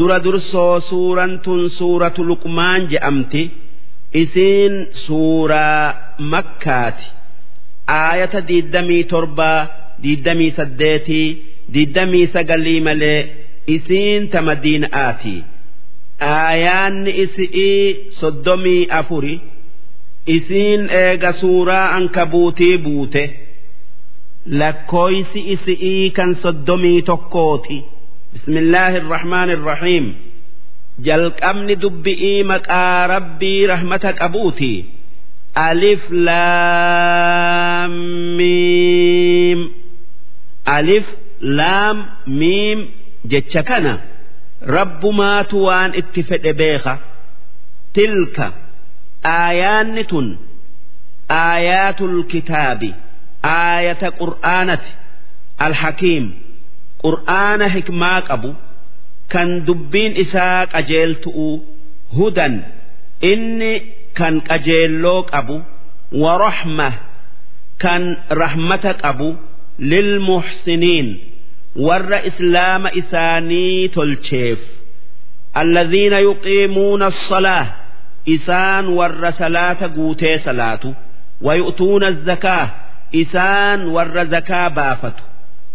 dura dursoo suuraan tun suuratu luqmaan je'amti isiin suuraa makkaati. Aayata diiddamii torbaa diiddamii saddeetii diiddamii sagalii malee isiin ta madiina'aati. Aayaanni isi'ii soddomii afuri isiin eega suuraa ankabuutii buute. Lakkooysi isi'ii kan soddomii tokkooti bismillaahi irrahmaani irrahiim jalqabni dubbi'ii maqaa rabbii rahmata qabuuti alif laam miim alif laam miim jecha kana. Rabbumaatu waan itti fedhe beeka. Tilka. Aayaanni tun. Aayaatul kitaabi. Aayata qur'aanati. Alhakiim qur'aana hikmaa qabu kan dubbiin isaa qajeeltu'u hudan inni kan qajeelloo qabu warahma kan rahmata qabu lilmuhsiniin warra islaama isaanii tolcheef. Alladhiina yuqiimuuna asalaa isaan warra salaata guutee salaatu wayu'tuuna zakaa isaan warra zakaa baafatu.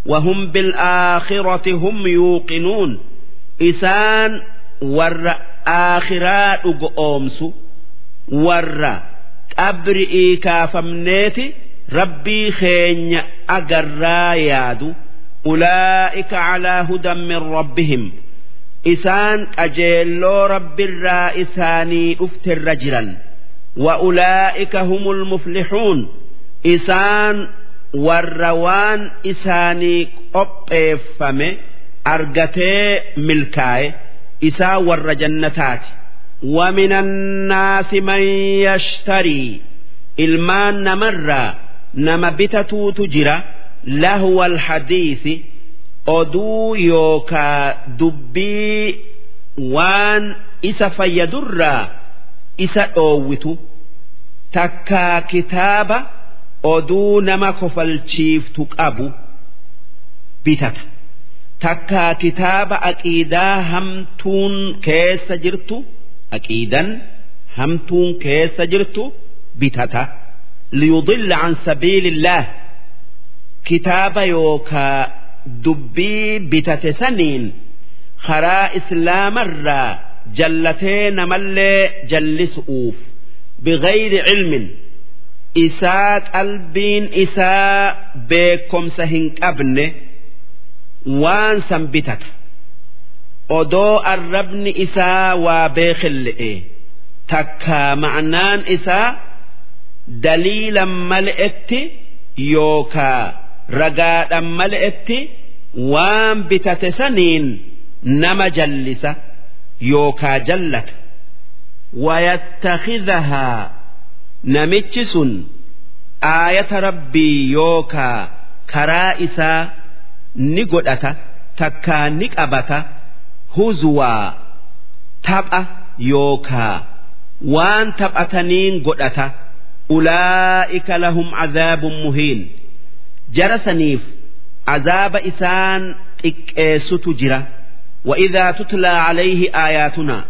وهم بالآخرة هم يوقنون isaan warra aakhiraa dhugoomsu warra qabri'ii kaafamneeti rabbii keenya agarraa yaadu ulaa'ika calaa hudan min rabbihim isaan qajeelloo rabbiirraa isaanii dhufterra jiran wa ulaa'ika humul muflixuun isaan warra waan isaanii qopheeffame argatee milkaaye isaa warra jannataati ومن الناس من يشتري ilmaan namarraa nama bitatu jira lahwa alhadiisi oduu yookaa dubbii waan isa fayyadurraa isa dhoowwitu takkaa kitaaba oduu nama kofalchiiftu qabu bitata. Takkaa kitaaba aqiidaa hamtuun keessa jirtu aqiidan hamtuun keessa jirtu bitata. Liyudilla an sabiilillah. Kitaaba yookaa dubbii bitate saniin karaa islaamarraa jallatee namallee jallisu'uuf bigayri cilmin isaa qalbiin isaa beekomsa hin qabne waan san bitata. Odoo arrabni isaa waa beekille'e. Takkaa ma'naan isaa daliilan mal'etti yookaa ragaadhan mal'etti waan bitate saniin nama jallisa yookaa jallata. Wayattakhidhahaa namichi sun aayata rabbii yookaa karaa isaa ni godhata takkaa ni qabata huzuwaa tapha yookaa waan taphataniin godhata ulaa'ika lahum cadaabun muhiin jara saniif azaaba isaan xiqqeessutu jira وإذا تتلى عليه آياتنا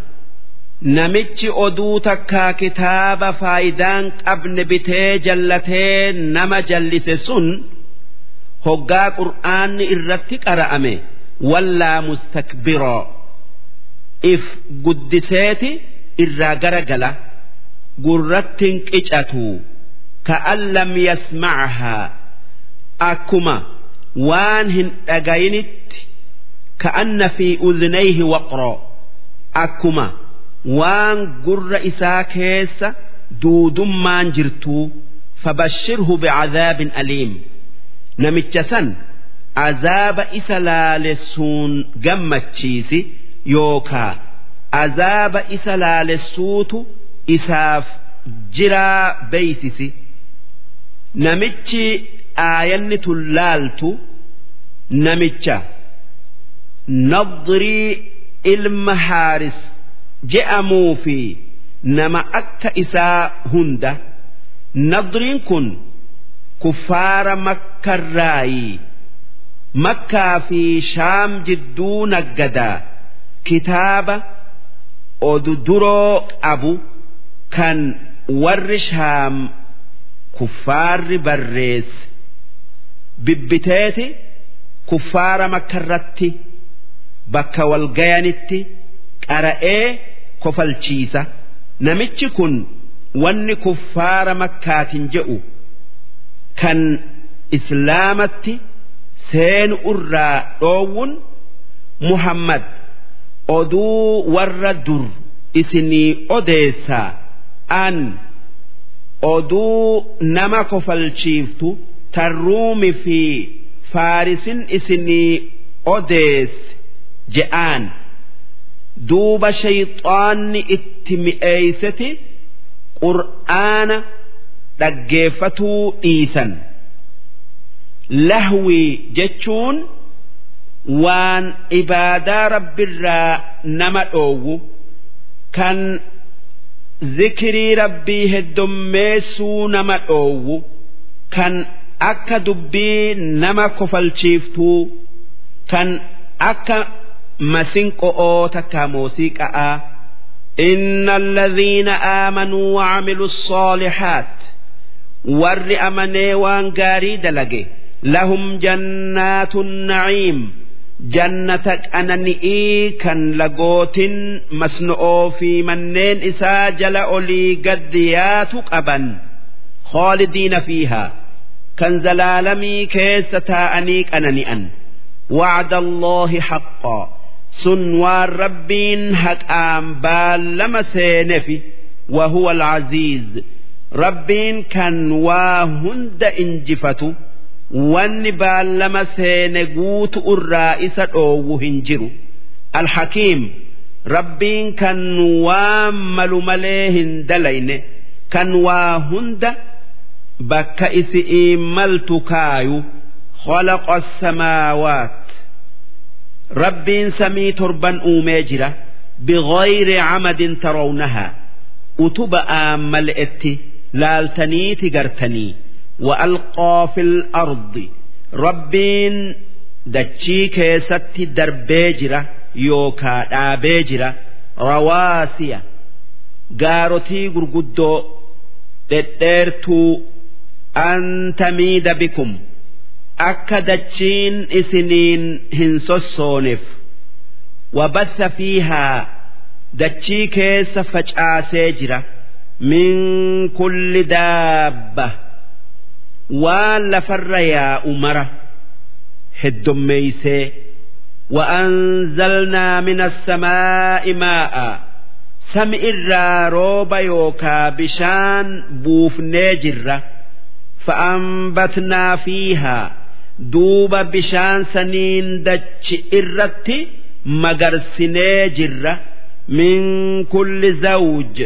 namichi oduu takkaa kitaaba faayidaan qabne bitee jallatee nama jallise sun hoggaa qur'aanni irratti qara'ame wallaa mustakbiroo if guddiseeti irraa gara gala gurrattin qicatu ka'an lam yasmacahaa akkuma waan hin dhagayinitti ka'anna fi udhnayhi waqroo akkuma waan gurra isaa keessa duudummaan jirtuu fabashshirhu bicadaabin aliim. Namicha san azaaba isa laalessuun gammachiisi yookaa azaaba isa laalessuutu isaaf jiraa beeysisi. Namichi aayanni tun laaltu namicha. Nadrii ilma haaris je'amuu fi nama akka isaa hunda nadriin kun kuffaara makkarraayi makkaa fi shaam jidduu naggadaa kitaaba odu duroo qabu kan warri shaam kuffaarri barreesse bibbiteeti kuffaara makkarratti bakka walgayanitti qara'ee kofalchiisa namichi kun wanni kuffaara makkaatin jedhu kan islaamatti seenu irraa dhoowwun muhammad oduu warra dur isinii odeessaa an oduu nama kofalchiiftu tarruumi fi faarisin isinii odeesse je'aan duuba shayxaanni itti mi'eeyseti qur'aana dhaggeeffatuu dhiisan. Lahwii jechuun waan ibaadaa rabbirraa nama dhoowwu kan zikirii rabbii heddommeessuu nama dhoowwu kan akka dubbii nama kofalchiiftuu kan akka masinqo'oo takkaa muuziiqa'aa inna alladhiina aamanuu waamilu soolixaat warri amanee waan gaarii dalage lahum jannaatun naciim. Jannata qanani'ii kan lagootin masno'oo fi manneen isaa jala olii gaddiyaatu qaban. Khaalidiina fiihaa. Kan zalaalamii keessa taa'anii qanani'an. Wacda allaahi haqqaa. sun waan rabbiin haqaan baallama seenefi wahuwa alcaziiz rabbiin kan waa hunda injifatu wanni baallama seene guutu irraa isa dhoowwu hin jiru alhakiim rabbiin kan waan malu malee hin dalayne kan waa hunda bakka isi'iin maltu kaayu خلق السماوات rabbiin samii torban uumee jira. Biqoyri camadin tarawnaha. Utuba aammal'etti laaltaniiti gartanii. Wa'alqoo fil ardi. Rabbiin dachii keessatti darbee jira yookaa dhaabee jira. Rawaasiya. Gaarotii gurguddoo dhedheertuu. Anta miida bikum. akka dachiin isiniin hin sossooneef wabatha fiihaa dachii keessa facaasee jira min kulli daabba waan lafarra yaa'u mara heddommeeysee وأنزلنا من السماء ماء سمع الروب يوكا بشان بوف نجرة فأنبتنا فيها duuba bishaan saniin dachi irratti magarsinee jirra. Min kulli zawj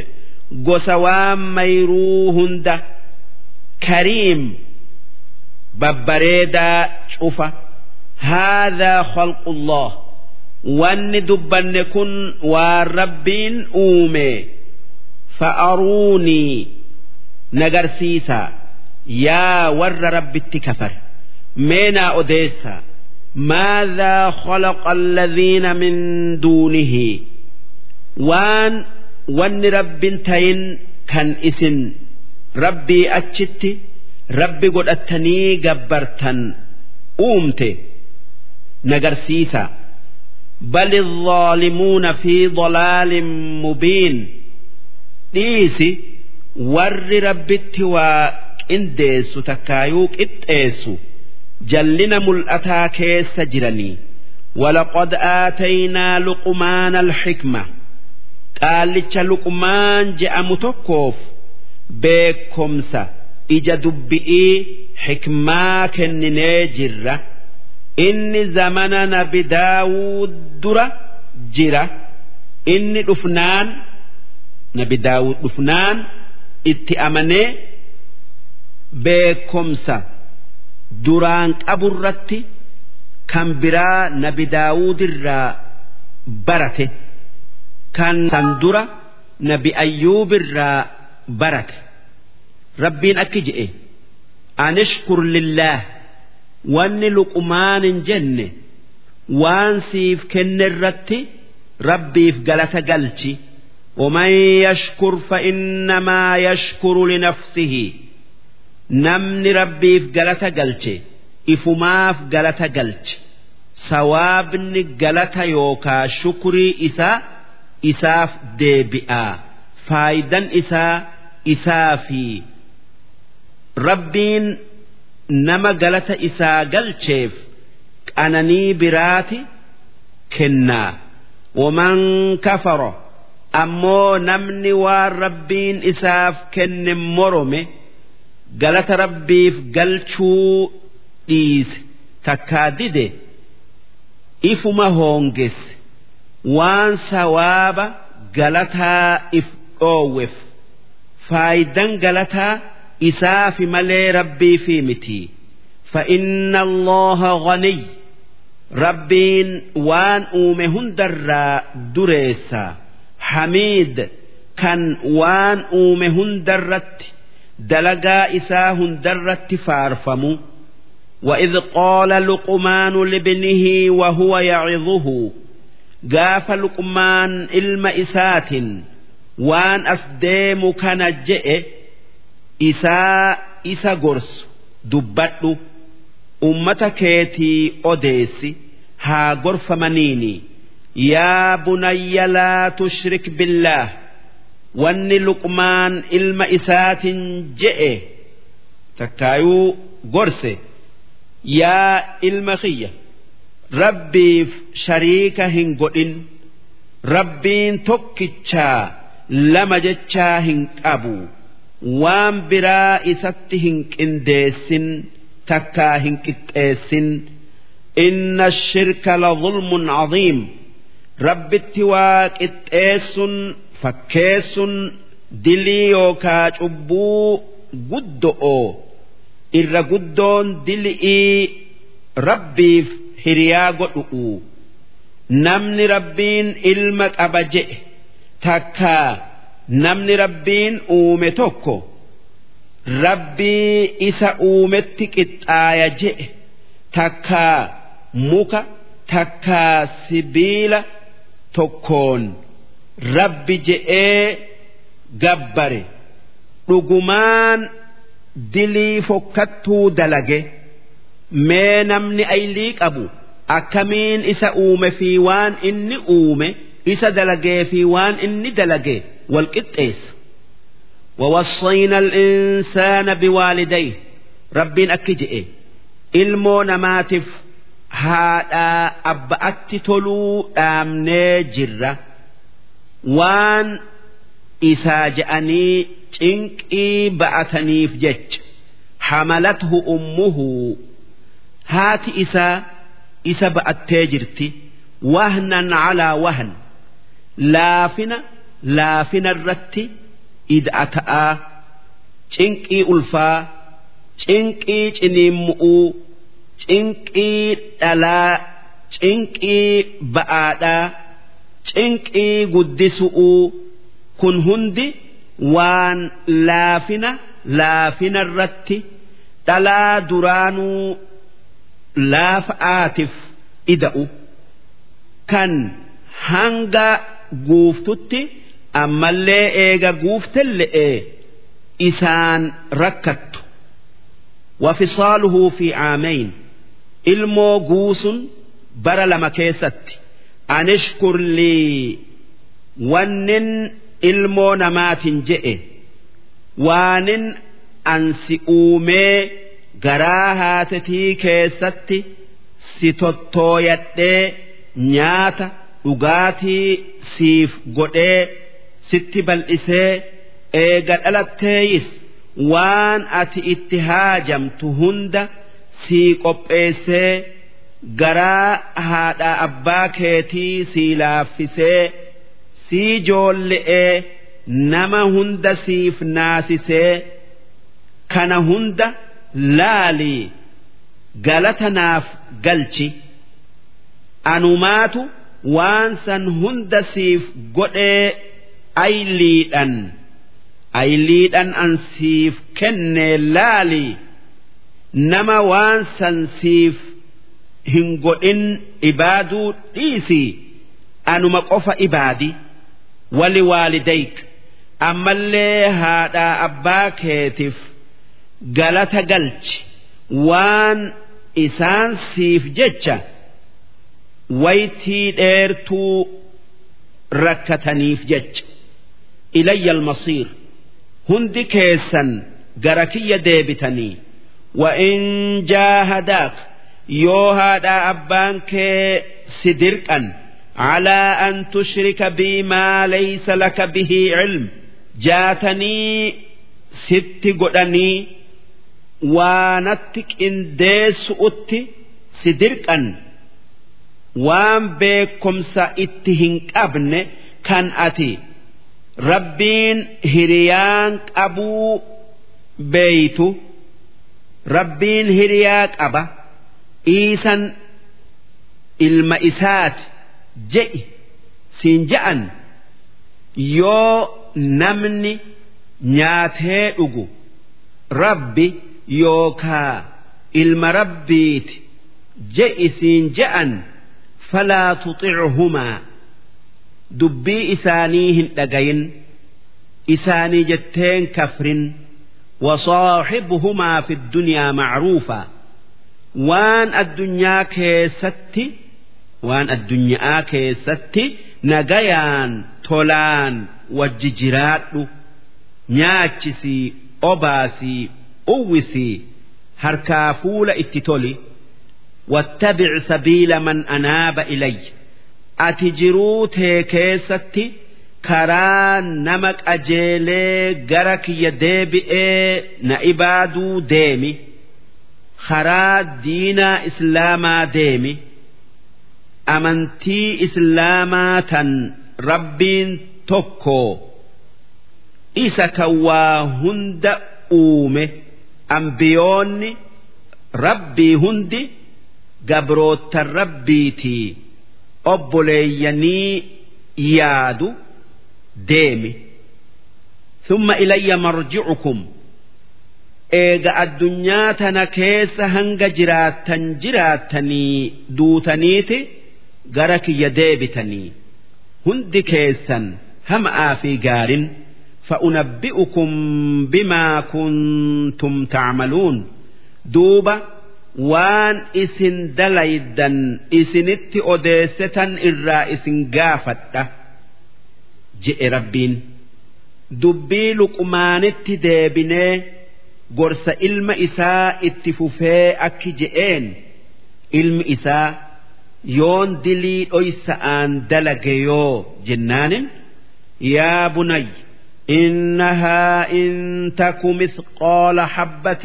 gosa waan mayruu hunda. Kariim babbareedaa cufa. Haadhaa khalqullah wanni dubbanne kun waan rabbiin uume. Fa'aruunii nagarsiisaa. Yaa warra rabbitti kafare مينا أوديسا ماذا خلق الذين من دونه وان وان رب تين كان اسن ربي أتشت ربي قد أتني قبرتن أومت نقرسيسا بل الظالمون في ضلال مبين ديسي ور ربي وإنديسو تكايوك إتئيسو جلنا ملأتا كيس جرني ولقد آتينا لقمان الحكمة قال لك لقمان جاء متكوف بكمسة إجا دبئي حكما كنني جرة إن زمننا بداود درة جرة إن دفنان نبي داود دفنان اتأمني بكمسة duraan qaburratti kan biraa nabi daawudirraa barate kan san dura nabi ayyuubirraa barate rabbiin akki je'e anishkur lillaah wanni luqumaan hin jenne waan siif kenne irratti rabbiif galata galchi ومن يشكر فإنما يشكر لنفسه namni rabbiif galata galche ifumaaf galata galche. Sawaabni galata yookaa shukrii isaa isaaf deebi'a. Faayidan isaa isaa fi rabbiin nama galata isaa galcheef qananii biraati kennaa. Waman kafara ammoo namni waan rabbiin isaaf kenne morome galata rabbiif galchuu dhiise takkaa dide ifuma hoongesse waan sawaaba galataa if dhoowweef faayidan galataa isaafi malee rabbiifi miti فإن الله غني ربين وان أومه درا دريسا حميد كان وان أومه درت دلقا إساه درت فارفمو وإذ قال لقمان لابنه وهو يعظه قاف لقمان إلم إسات وان أسديم كان جئ إساء إسا قرس دبت أمة كيتي أديسي ها قرف منيني يا بني لا تشرك بالله wanni luqmaan ilma isaatin je'e takkaayuu gorse. Yaa ilma kiyya rabbiif shariika hin godhin rabbiin tokkichaa lama jechaa hin qabu. Waan biraa isatti hin qindeessin takkaa hin qixxeessin. Inna shirka la zulmun caziim rabbitti waa qixxeessun fakkeessun dilii yookaa cubbuu guddo'oo irra guddoon dili'ii rabbiif hiriyaa godhu'u namni rabbiin ilma qaba je'e takkaa namni rabbiin uume tokko rabbii isa uumetti qixxaaya je'e takkaa muka takkaa sibiila tokkoon. rabbi je'ee gabbare dhugumaan dilii fokkattuu dalage mee namni aylii qabu akkamiin isa uume fi waan inni uume isa dalagee fi waan inni dalage wal qixxeessa ووصينا الإنسان بوالديه ربين أكجئ ilmoo namaatiif haadhaa abba'atti toluu dhaamnee jirra Waan isaa je'anii cinqii ba'ataniif jecha hamalathu ummuhu haati isaa isa ba'attee jirti. Wahnan calaa wahn laafina laafina irratti ida'ata'aa cinqii ulfaa cinqii ciniimmu'uu cinqii dhalaa cinqii ba'aadhaa cinqii guddisuu kun hundi waan laafina laafina irratti dhalaa duraanuu laafa'aatiif ida'u. Kan hanga guuftutti ammallee eega lee isaan rakkattu. Wafisaaluhuu fi caameyn ilmoo guusun bara lama keessatti. Anishkur lii wannin ilmoo namaatin je'e waanin ansi uumee garaa haatetii keessatti si tottooyadhee nyaata dhugaatii siif godhee sitti bal'isee eega dhalatteeyis waan ati itti haajamtu hunda sii qopheessee garaa haadha abbaa keetii sii laaffisee sii joolle'ee nama hunda siif naasisee kana hunda laalii galata naaf galchi anumaatu waan san hunda siif godhee ayliidhan ayliidhan an siif kennee laalii nama waan san siif hin godhin ibaaduu dhiisi anuma qofa ibaadi wali waalidayk. Ammallee haadhaa abbaa keetiif galata galchi waan isaan siif jecha waytii dheertuu rakkataniif jecha. Ilayya almasiir hundi keessan gara kiyya deebitanii yoo haadhaa abbaan kee si dirqan calaa an tushrika bii maa laysa laka bihii cilm jaatanii sitti godhanii waanatti qindeessu'utti si dirqan waan beekumsa itti hin qabne kan ati rabbiin hiriyaan qabuu beeytu rabbiin hiriyaa qaba. Iisan ilma isaati je'i siin ja'an yoo namni nyaatee dhugu rabbi yookaa ilma rabbiiti je'i siin ja'an falaa tuxichumaa dubbii isaanii hin dhagayin isaanii jetteen kafrin waan addunyaa keessatti waan addunyaa keessatti nagayaan tolaan wajji jiraadhu nyaachisii obaasii uwwisii harkaa fuula itti toli wattabic sabiila man anaaba ilayya ati jiruu tee keessatti karaa nama qajeelee gara kiyya deebi'ee na ibaaduu deemi. Karaa diinaa islaamaa deemi amantii islaamaa tan rabbiin tokko isa kan waa hunda uume ambiyoonni rabbii hundi gabroottan rabbiitii obboleeyyanii yaadu. deemi thumma ilayya marji'ukum eega addunyaa tana keessa hanga jiraattan jiraatanii duutaniiti gara kiyya deebitanii. Hundi keessan hama'aa fi gaarin fa'unabbi'ukum bimaa kuntum tacmaluun duuba waan isin dalaydan isinitti odeessetan irraa isin gaafadha je'e rabbiin. Dubbii luqumaanitti deebinee gorsa ilma isaa itti fufee akki je'een ilmi isaa yoon dilii dhoysa'aan dalage yoo jennaanin yaa bunay إنها إن تك مثقال حبة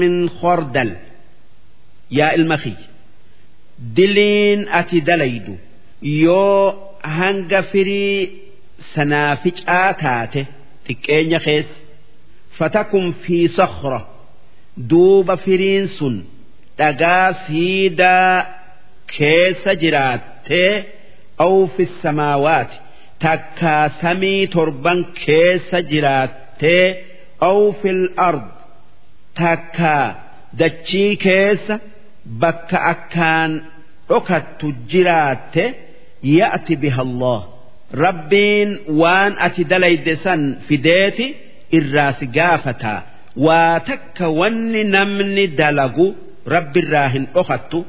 من خردل يا المخي دلين أتي دليد يو هنغ فري sanaaficaa taate xiqqeenya keessa fatakun fi sakhra duuba firiin sun dhagaa siidaa keessa jiraattee aw fi samaawaati takkaa samii torban keessa jiraattee aw fil ard takkaa dachii keessa bakka akkaan dhokattu jiraatte ya'ti biha Allah rabbiin waan ati dalayde san fideeti irraa si gaafata. Waa takka wanni namni dalagu rabbi irraa hin dhokattu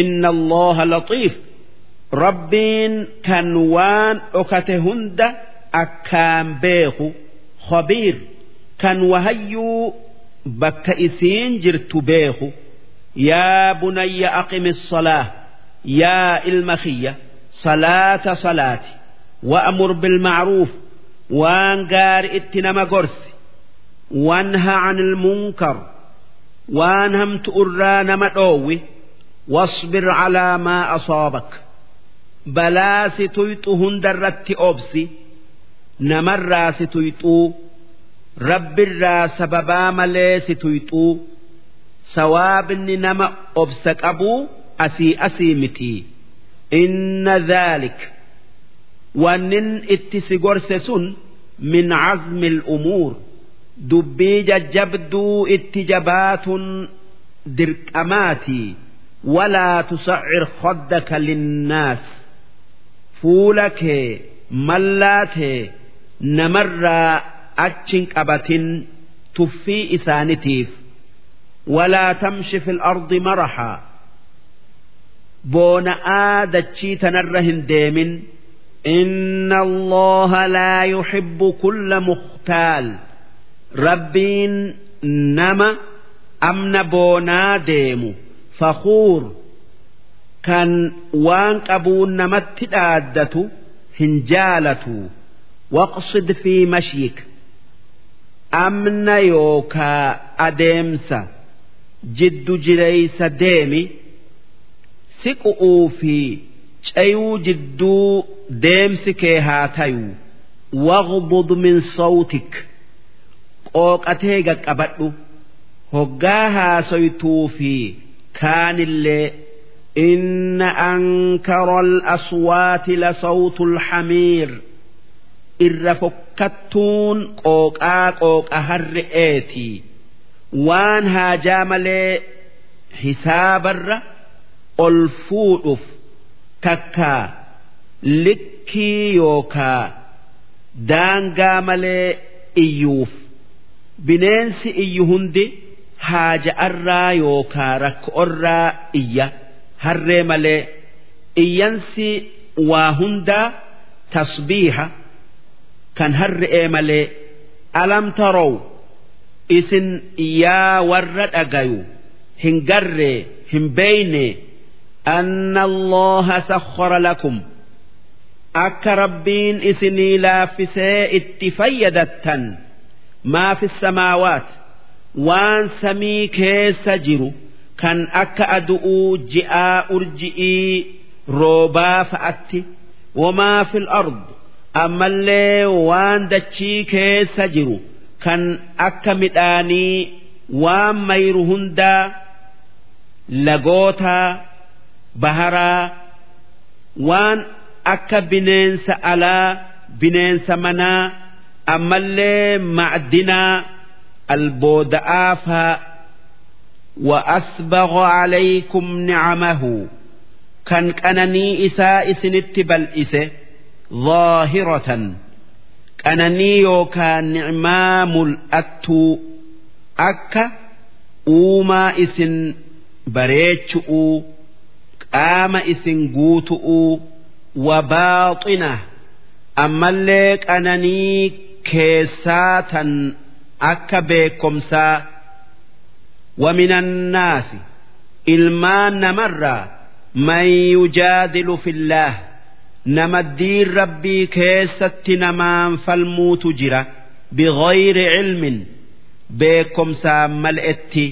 inna allaha laxiif rabbiin kan waan dhokate hunda akkaan beeku khabiir. Kan wahayyuu bakka isiin jirtu beeku. Yaa bunayya aqimi salaa yaa ilma kiyya salaata salaati. Wa'mur bilmacruuf waan gaari itti nama gorsi. وانهى عن المنكر وان هم تؤرى نمدوي واصبر على ما أصابك بلا ستيتهن درت أبسي نمر ستيتو رب الرا سببا ملي ستيتو سواب نما أبسك أبو أسي أسي متي إن ذلك wannin itti si gorse sun min cazmi al'umuur dubbii jajjabduu itti jabaatun dirqamaatii walaa tusaccir khaddaka linnaas. Fuula kee mallaa tee namarraa achin qabatin tuffii isaanitiif walaa tamshi fil ardi maraxaa boona'aa dachii tanarra hin deemin. Inna allaha laa yuxibbu kulla mukhtaal. rabbiin nama amna boonaa deemu. Fakuur kan waan qabuun namatti dhaaddatu hin jaalatu. Waqsid fi mashyiik amna yookaa adeemsa jiddu jireeysa deemi. Siqu'uu fi cayuu jidduu deemsi kee haa tayu. Waqbud min sawtik. qooqatee qaqqabadhu hoggaa haasoytuu fi kaanillee إن أنكر الأصوات لصوت الحمير إر فكتون قوقا قوقا هرئيتي وان هاجامل حساب الر الفوضف takka likkii yookaa daangaa malee iyyuuf bineensi iyyu hundi haaja'arraa yookaa rakkoorraa iyya. Harree malee iyyansi waa hundaa tasbiiha. Kan harri'ee malee alam tarow isin yaa warra dhagayu hin garree hin beeyne anna allaha sakhara lakum. Akka rabbiin isinii laaffisee itti fayyadattan. maafi samaawaat waan samii keessa jiru kan akka adu'uu ji'aa urji'ii roobaa fa'atti wamaa fil ard ammallee waan dachii keessa jiru kan akka midhaanii waan mayru hundaa lagootaa baharaa waan akka bineensa alaa bineensa manaa ammallee macdinaa albooda'aa faa وأسبغ عليكم نعمه كان قنني إساء سنت بل إسه ظاهرة قنني يوكا نعما ملأتو أكا أوما إسن بريتشؤو qaama isin guutu'uu wabaaxina ammallee qananii keessaa tan akka beekomsaa waminannaasi ilmaan namarraa man yujaadilu fillaah nama diin rabbii keessatti namaan falmuutu jira bighayri cilmin beekomsaa mal'etti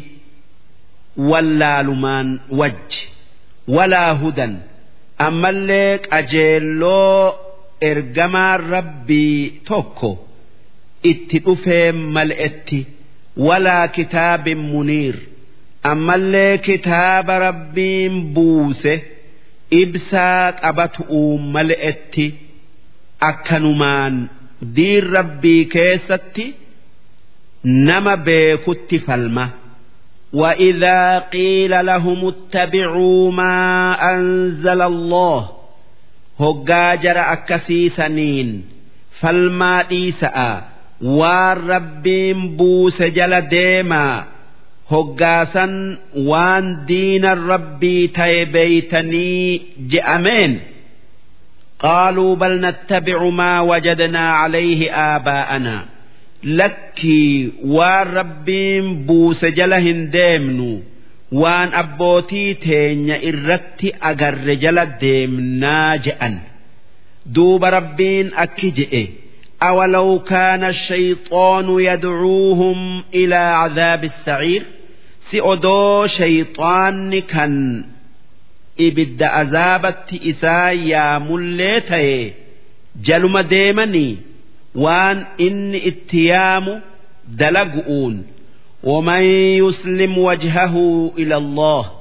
wallaalumaan wajji walaa hudan ammallee qajeelloo ergamaan rabbii tokko itti dhufee mal'etti walaa kitaabin muniir ammallee kitaaba rabbiin buuse ibsaa qabatu'uu mal'etti akkanumaan diin rabbii keessatti nama beekutti falma. وإذا قيل لهم اتبعوا ما أنزل الله هجاجر أكسيسنين فالما waan rabbiin buuse jala deemaa hoggaasan waan diina rabbii ta'e beeytanii je'ameen qaaluu bal nattabicu maa wajadnaa calayhi aabaa'anaa lakkii waan rabbiin buuse jala hin deemnu. Waan abbootii teenya irratti agarre jala deemnaa je'an. Duuba rabbiin akki je'e. أولو كان الشيطان يدعوهم إلى عذاب السعير سئدو شيطان كان إبد عذابت إسا يا مليتي جلما ديمني waan inni itti yaamu dalagu'uun ومن يسلم وجهه إلى الله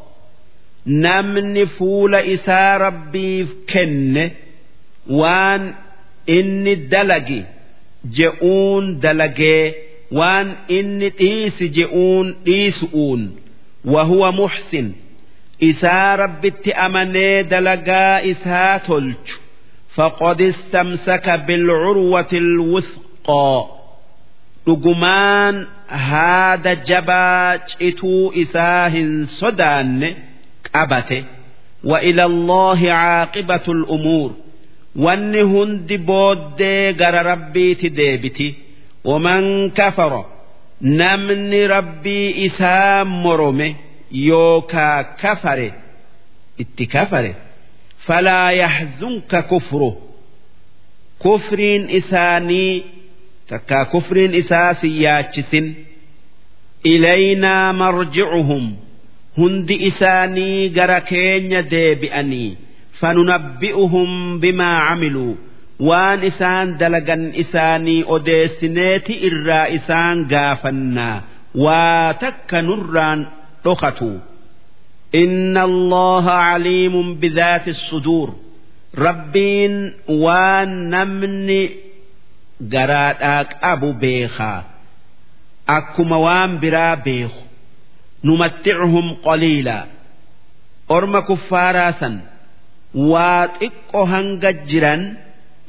نمن فول إسا ربي كن وان inni dalagi je'uun dalagee waan inni dhiisi je'uun dhiisu'uun wahuwa muhsin isaa rabbitti amanee dalagaa isaa tolchu faqad istamsaka bilcurwati alwusqaa dhugumaan haada jabaa cituu isaa hin sodaanne qabate wa ila allaahi caaqibatu alumuur wanni hundi booddee gara rabbiiti deebiti. Waman kafara? Namni rabbii isaa morome yookaa kafare? Itti kafare. Falaa yaxzunka kufru. Kufriin isaanii takkaa kufriin isaa si yaachisin ilaynaa marjicuhum hundi isaanii gara keenya deebi'anii fanunabbi'uhum bimaa camiluu waan isaan dalagan isaanii odeessineeti irraa isaan gaafannaa waa takka nurraan dhokatu inna allaha caliimun bidaati suduur rabbiin waan namni garaadhaa qabu beekaa akkuma waan biraa beeku numatticuhum qaliilaa orma kuffaaraa san waa xiqqo hanga jiran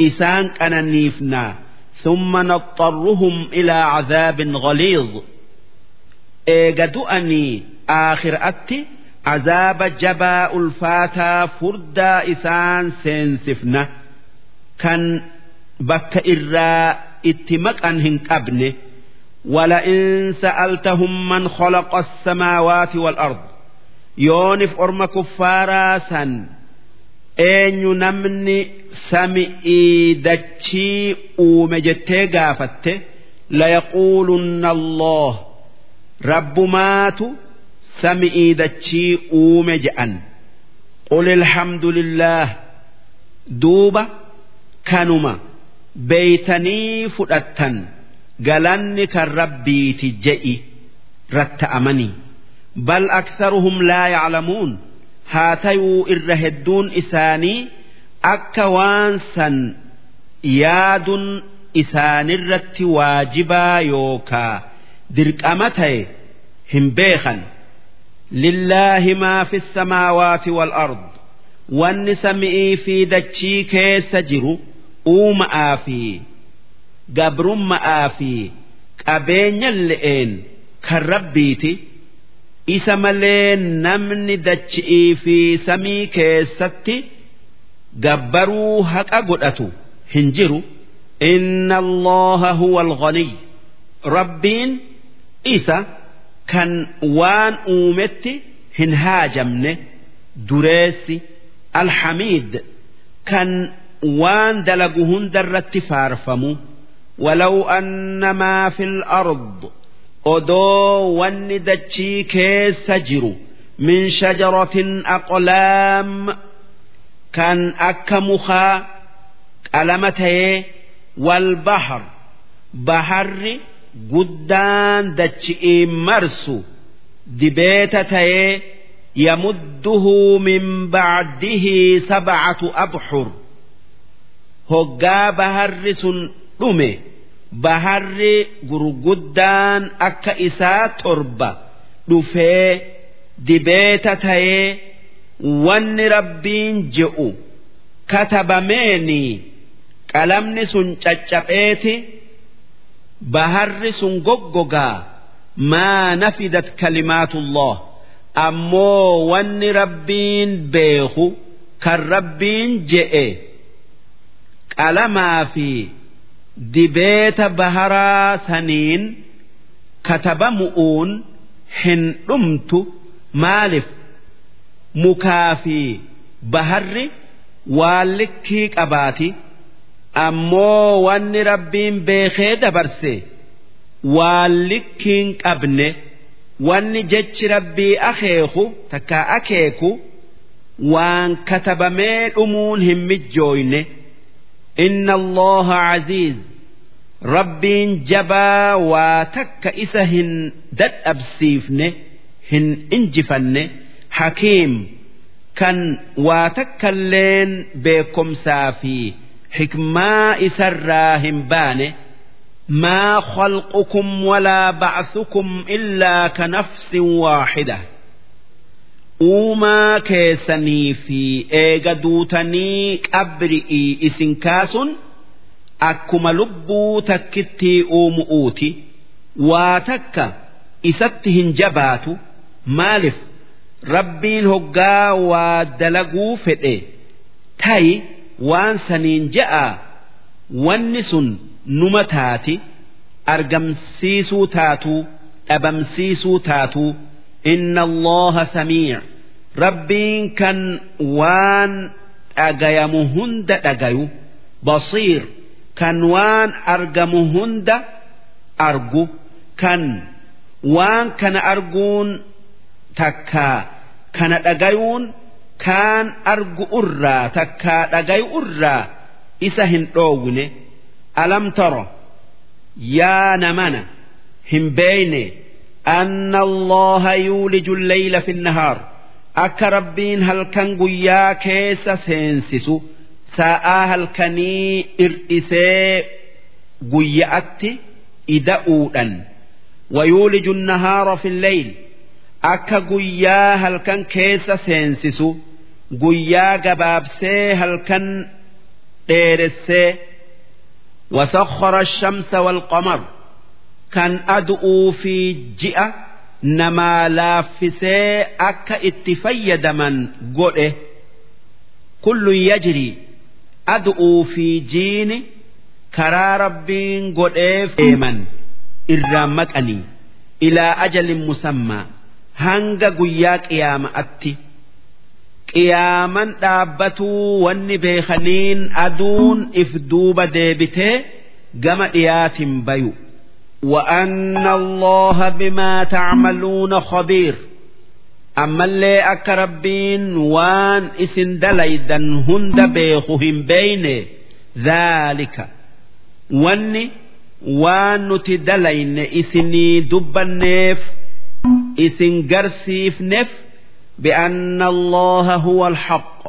isaan qananiifnaa ثم نضطرهم إلى عذاب غليظ إيجا دؤني آخر أتي عذاب جبا الفاتا فردا إسان سينسفنا كان bakka irraa itti maqan hin qabne ولئن سألتهم من خلق السماوات والأرض يونف أرم كفارا سن eenyu namni sami'ii dachii uume jettee gaafatte layaquulunna Allah rabbumaatu sami'ii dachii uume je'an. Qul ilhamdulillaah duuba kanuma beeytanii fudhattan galanni kan rabbiiti je'i ratta'amanii bal aktharuhum laa yaclamuun haa tayuu irra hedduun isaanii akka waan san yaadun isaanirratti waajibaa yookaa dirqama ta'e hin beekan. Lillaahi maa fi samaawaati wal ard. Wanni sami'ii fi dachii keessa jiru uuma'aa fi gabrumma'aa fi qabeenya le'een kan rabbiiti isa malee namni dachi'ii fi samii keessatti gabbaruu haqa godhatu hin jiru inna allaha huwa alghaniy rabbiin isa kan waan uumetti hin haajamne dureessi alhamiid kan waan dalagu hundarratti faarfamu ولو أن ما في الأرض odoo wanni dachii keessa jiru min shajaratin aqlaam kan akka mukaa qalama ta'ee wal bahar baharri guddaan dachi'ii marsu dibeeta ta'ee yamudduhu min ba'dihi sab'atu abxur hoggaa baharri sun dhume. Baharri gurguddaan akka isaa torba dhufee dibeeta ta'ee wanni rabbiin je'u katabameeni qalamni sun caccapheeti baharri sun goggogaa maa nafidat kalimaatullah. Ammoo wanni rabbiin beeku kan rabbiin je'e qalamaa fi dibeeta baharaa saniin katabamu'uun hin dhumtu maaliif mukaa fi baharri waan likkii qabaati ammoo wanni rabbiin beekee dabarse waan likkiin qabne wanni jechi rabbii akeeku takkaa akeeku waan katabamee dhumuun hin mijjooyne. inna allaha aziiz rabbiin jabaa waa takka isa hin dadhabsiifne hin injifanne hakiim kan waa takkailleen beekomsaa fi hikmaa isarraa hin baane maa khalqukum walaa ba'sukum illaa ka nafsin waaxida uumaa keessanii fi eega duutanii qabri'ii isin kaasuun akkuma lubbuu takkittii uumu'uuti. Waa takka isatti hin jabaatu. Maaliif? Rabbiin hoggaa waa dalaguu fedhe. Ta'i waan saniin ja'a. Wanni sun numa taati. Argamsiisuu taatuu dhabamsiisuu taatuu inna allaha samiic rabbiin kan waan dhagayamu hunda dhagayu basiir kan waan argamu hunda argu. Kan waan kana arguun takkaa kana dhagayuun kaan argu irraa takkaa dhagayu irraa isa hin dhoowwine alam taro yaa namana hin beeyne anna allaha yuuliju lleyla fi nnahaar akka rabbiin halkan guyyaa keessa seensisu sa'aa halkanii irdhisee guyya'atti ida'uudhan wayuuliju nnahaara fi lleyl akka guyyaa halkan keessa seensisu guyyaa gabaabsee halkan dheeressee wasakhara ashamsa walqamar kan adu'uu fi ji'a namaa laaffisee akka itti fayyadaman godhe kullun yajrii adu'uu fi jiini karaa rabbiin godhee deeman irraa maqanii ilaa ajalin musammaa hanga guyyaa qiyaama'atti qiyaaman dhaabbatuu wanni beekaniin aduun if duuba deebitee gama dhiyaatin bayu. وأن الله بما تعملون خبير أما اللي أك ربين وان إسن دليدا هند بيخهم بين ذلك واني وان نتدلين إسني دب النيف إسن قرسيف نف بأن الله هو الحق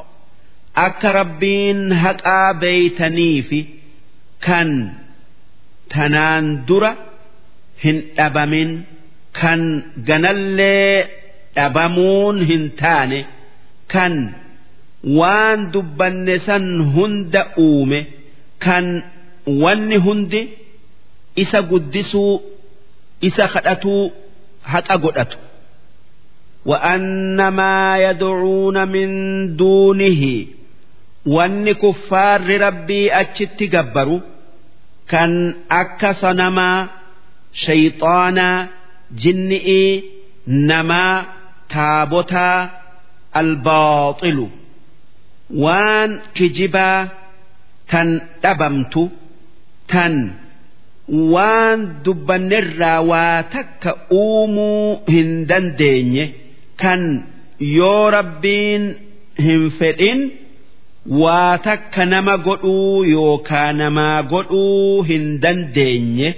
أك ربين هكا بيتنيفي كان تنان درة هن أبمن كان جنل أبمون هنتاني كان وان دبن سن هند أومي كان وان هند إسا قدسو إسا خدتو هكا قدتو وأن ما يدعون من دونه وأن كفار ربي أتشت جبروا كان أكس نما shayxaanaa jinni'ii namaa taabotaa albaaxilu waan kijibaa tan dhabamtu tan waan dubbannerraa waa takka uumuu hin dandeenye kan yoo rabbiin hin fedhin waa takka nama godhuu yookaa namaa godhuu hin dandeenye.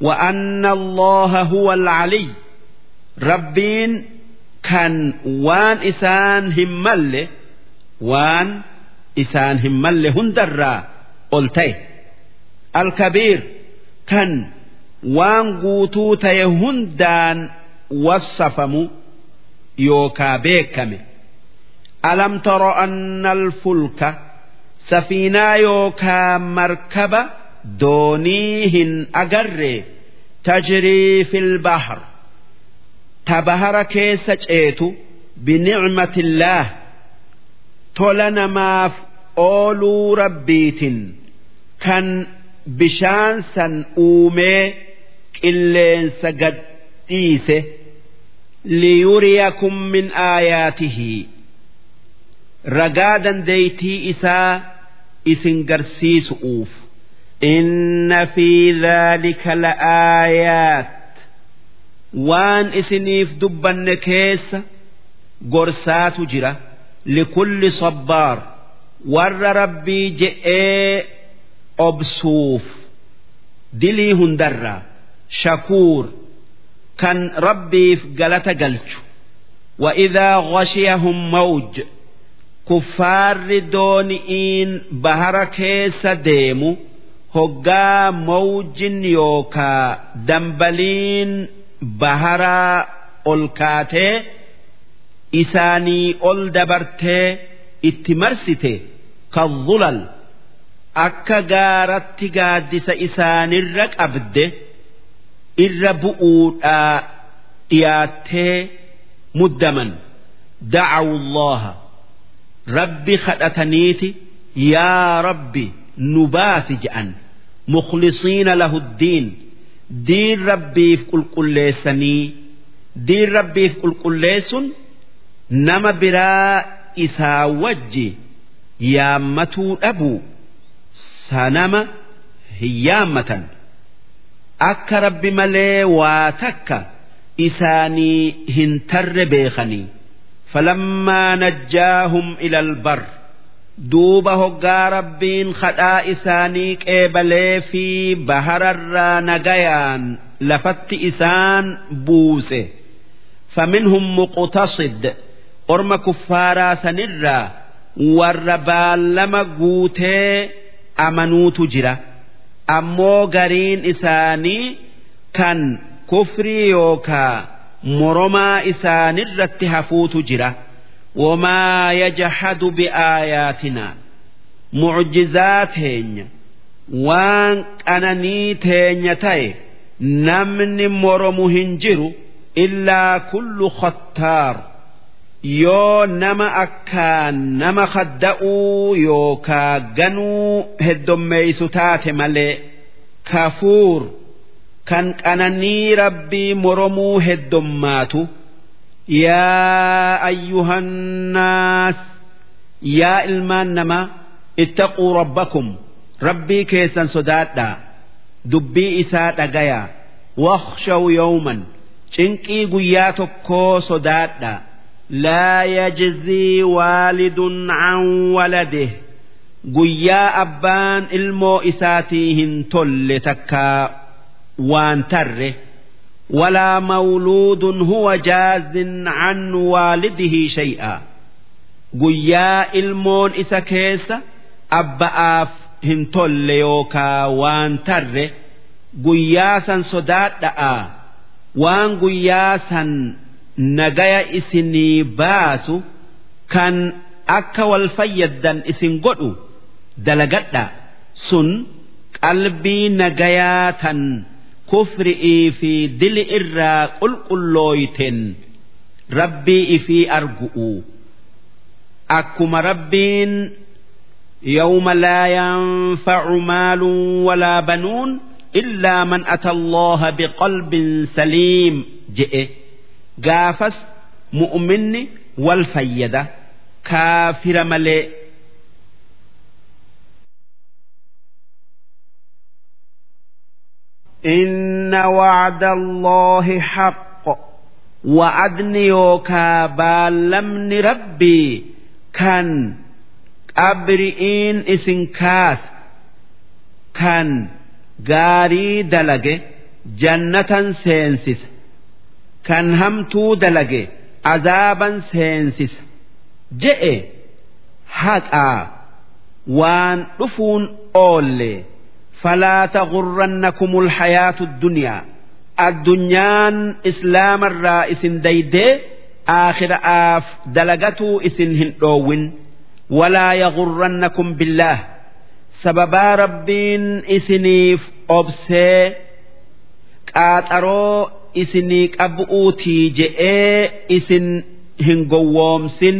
وأن الله هو العلي ربين كان وان إسان همال وان إسان همال هندرا قلتي الكبير kan waan guutuu ta'e hundaan wassafamu yookaa beekame alam taro anna alfulka safiinaa yookaa markaba doonii hin agarre tajrii fil bahar ta bahara keessa ceetu binicmatillaah tola namaaf ooluu rabbiitin kan bishaan san uumee qilleensa gad dhiise liyuriyakum min aayaatihi ragaa dandeeytii isaa isin garsiisu'uuf inna fi dhaalika la'aayaat waan isiniif dubbanne keessa gorsaatu jira likulli sabbaar warra rabbii je'ee obsuuf dilii hundarraa shakuur kan rabbiif galata galchu وإذا غشيهم موج كفار دونئين بهر كيس ديمو hoggaa mawjin yookaa dambaliin baharaa ol kaatee isaanii ol dabartee itti marsite kan zulal akka gaaratti gaaddisa isaanirra qabde irra bu'uudhaa dhiyaattee muddaman. Dacawu allaha rabbi kadhataniiti yaa rabbi nu baasi je'an mukhlisiina lahu ddiin diin rabbiif qulqulleessanii diin rabbiif qulqulleessun nama biraa isaa wajji yaammatuu dhabuu sanama hin yaammatan akka rabbi malee waa takka isaanii hin tarre beekanii falammaa najjaahum ila albar duuba hoggaa rabbiin kadhaa isaanii qeebalee fi bahararraa nagayaan lafatti isaan buuse. Faminhum muqtasid orma kuffaaraa sanirraa warra baallama guutee amanuutu jira. Ammoo gariin isaanii kan kufrii yookaa moromaa isaanirratti hafuutu jira wamaa yajhadu biaayaatinaa mucjizaa teenya waan qananii teenya ta'e namni moromu hin jiru illaa kullu khattaar yoo nama akkaan nama kadda'uu yookaa ganuu heddommeeysu taate malee kafuur kan qananii rabbii moromuu heddommaatu yaa ayyuhannaas yaa ilmaan namaa ittaquu rabbakum rabbii keessan sodaadhaa dubbii isaa dhagayaa wakhshaw yawman cinqii guyyaa tokkoo sodaadhaa لا يجزي والد عن ولده guyyaa abbaan ilmoo isaatii hin tolle takkaa waan tarre walaa mawluudun huwa jaazin can waalidihi shay'a guyyaa ilmoon isa keessa abba'aaf hin tolle yookaa waan tarre guyyaa san sodaadha'a. Waan guyyaa san nagaya isinii baasu kan akka wal fayyaddan isin godhu dalagadha. Sun qalbii nagayaa tan kufri'ii fi dili irraa qulqullooyten rabbii ifii argu'u. Akkuma rabbiin yawma laa yanfacu maalun walaa banuun illaa man ata allaha biqalbin saliim je'e. Gaafas mu'minni wal fayyada. Kaafira malee إن وعد الله حق وعدني يوكا بالمن ربي كان أبرئين إسن كاس كان غاري دلق جنة سينسس kan hamtuu dalage azaaban seensisa je'e haqaa waan dhufuun oolle Falaa tagurrannakumul hayaatu dunyaa addunyaan islaamarraa isin daydee aakhira'aaf dalagatuu isin hin dhoowwin walaa yagurrannakum billaah sababaa rabbiin isiniif obsee qaaxaroo isinii qabu'uutii je'ee isin hin gowwoomsin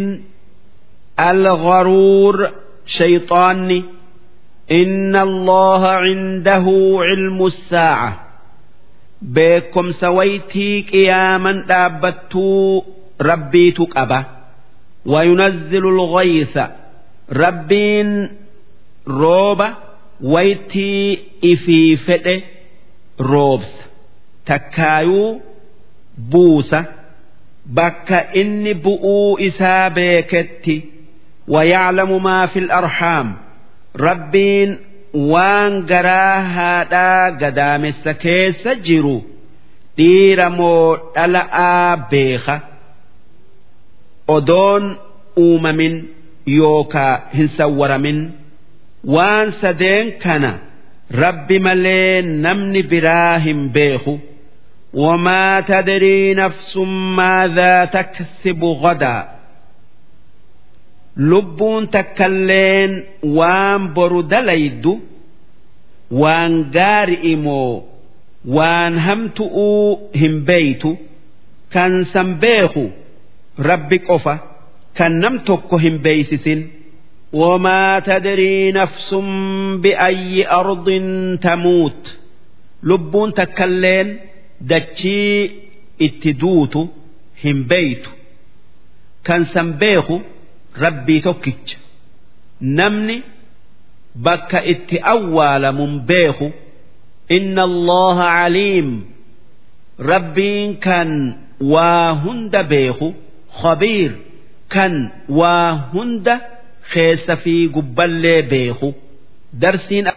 algharuur shayxaanni inna allaha cindahu cilmu saaca beekomsa waytii qiyaaman dhaabbattuu rabbiitu qaba وينزل الغيث ربين روبا ويتي إفي فده روبس takkaayuu buusa bakka inni bu'uu isaa beeketti wayaclamu maa fi arhaam rabbiin waan garaa haadhaa gadaamessa keessa jiru dhiira moo dhala'aa beeka odoon uumamin yookaa hin sawwaramin waan sadeen kana rabbi malee namni biraa hin beeku وما تدري نفس ماذا تكسب غدا لبون تكلين وان بردليد وان قارئمو وان همتؤ هم بيت كان سنبيخ ربي قفا كان نمتك هم بيسس وما تدري نفس بأي أرض تموت لبون تكلين dachii itti duutu hin beeytu kan san beeku rabbii tokkicha. Namni bakka itti awwaalamun beeku inna allaha caliim rabbiin kan waa hunda beeku khabiir. Kan waa hunda keessa fi gubballee beeku. Darsiin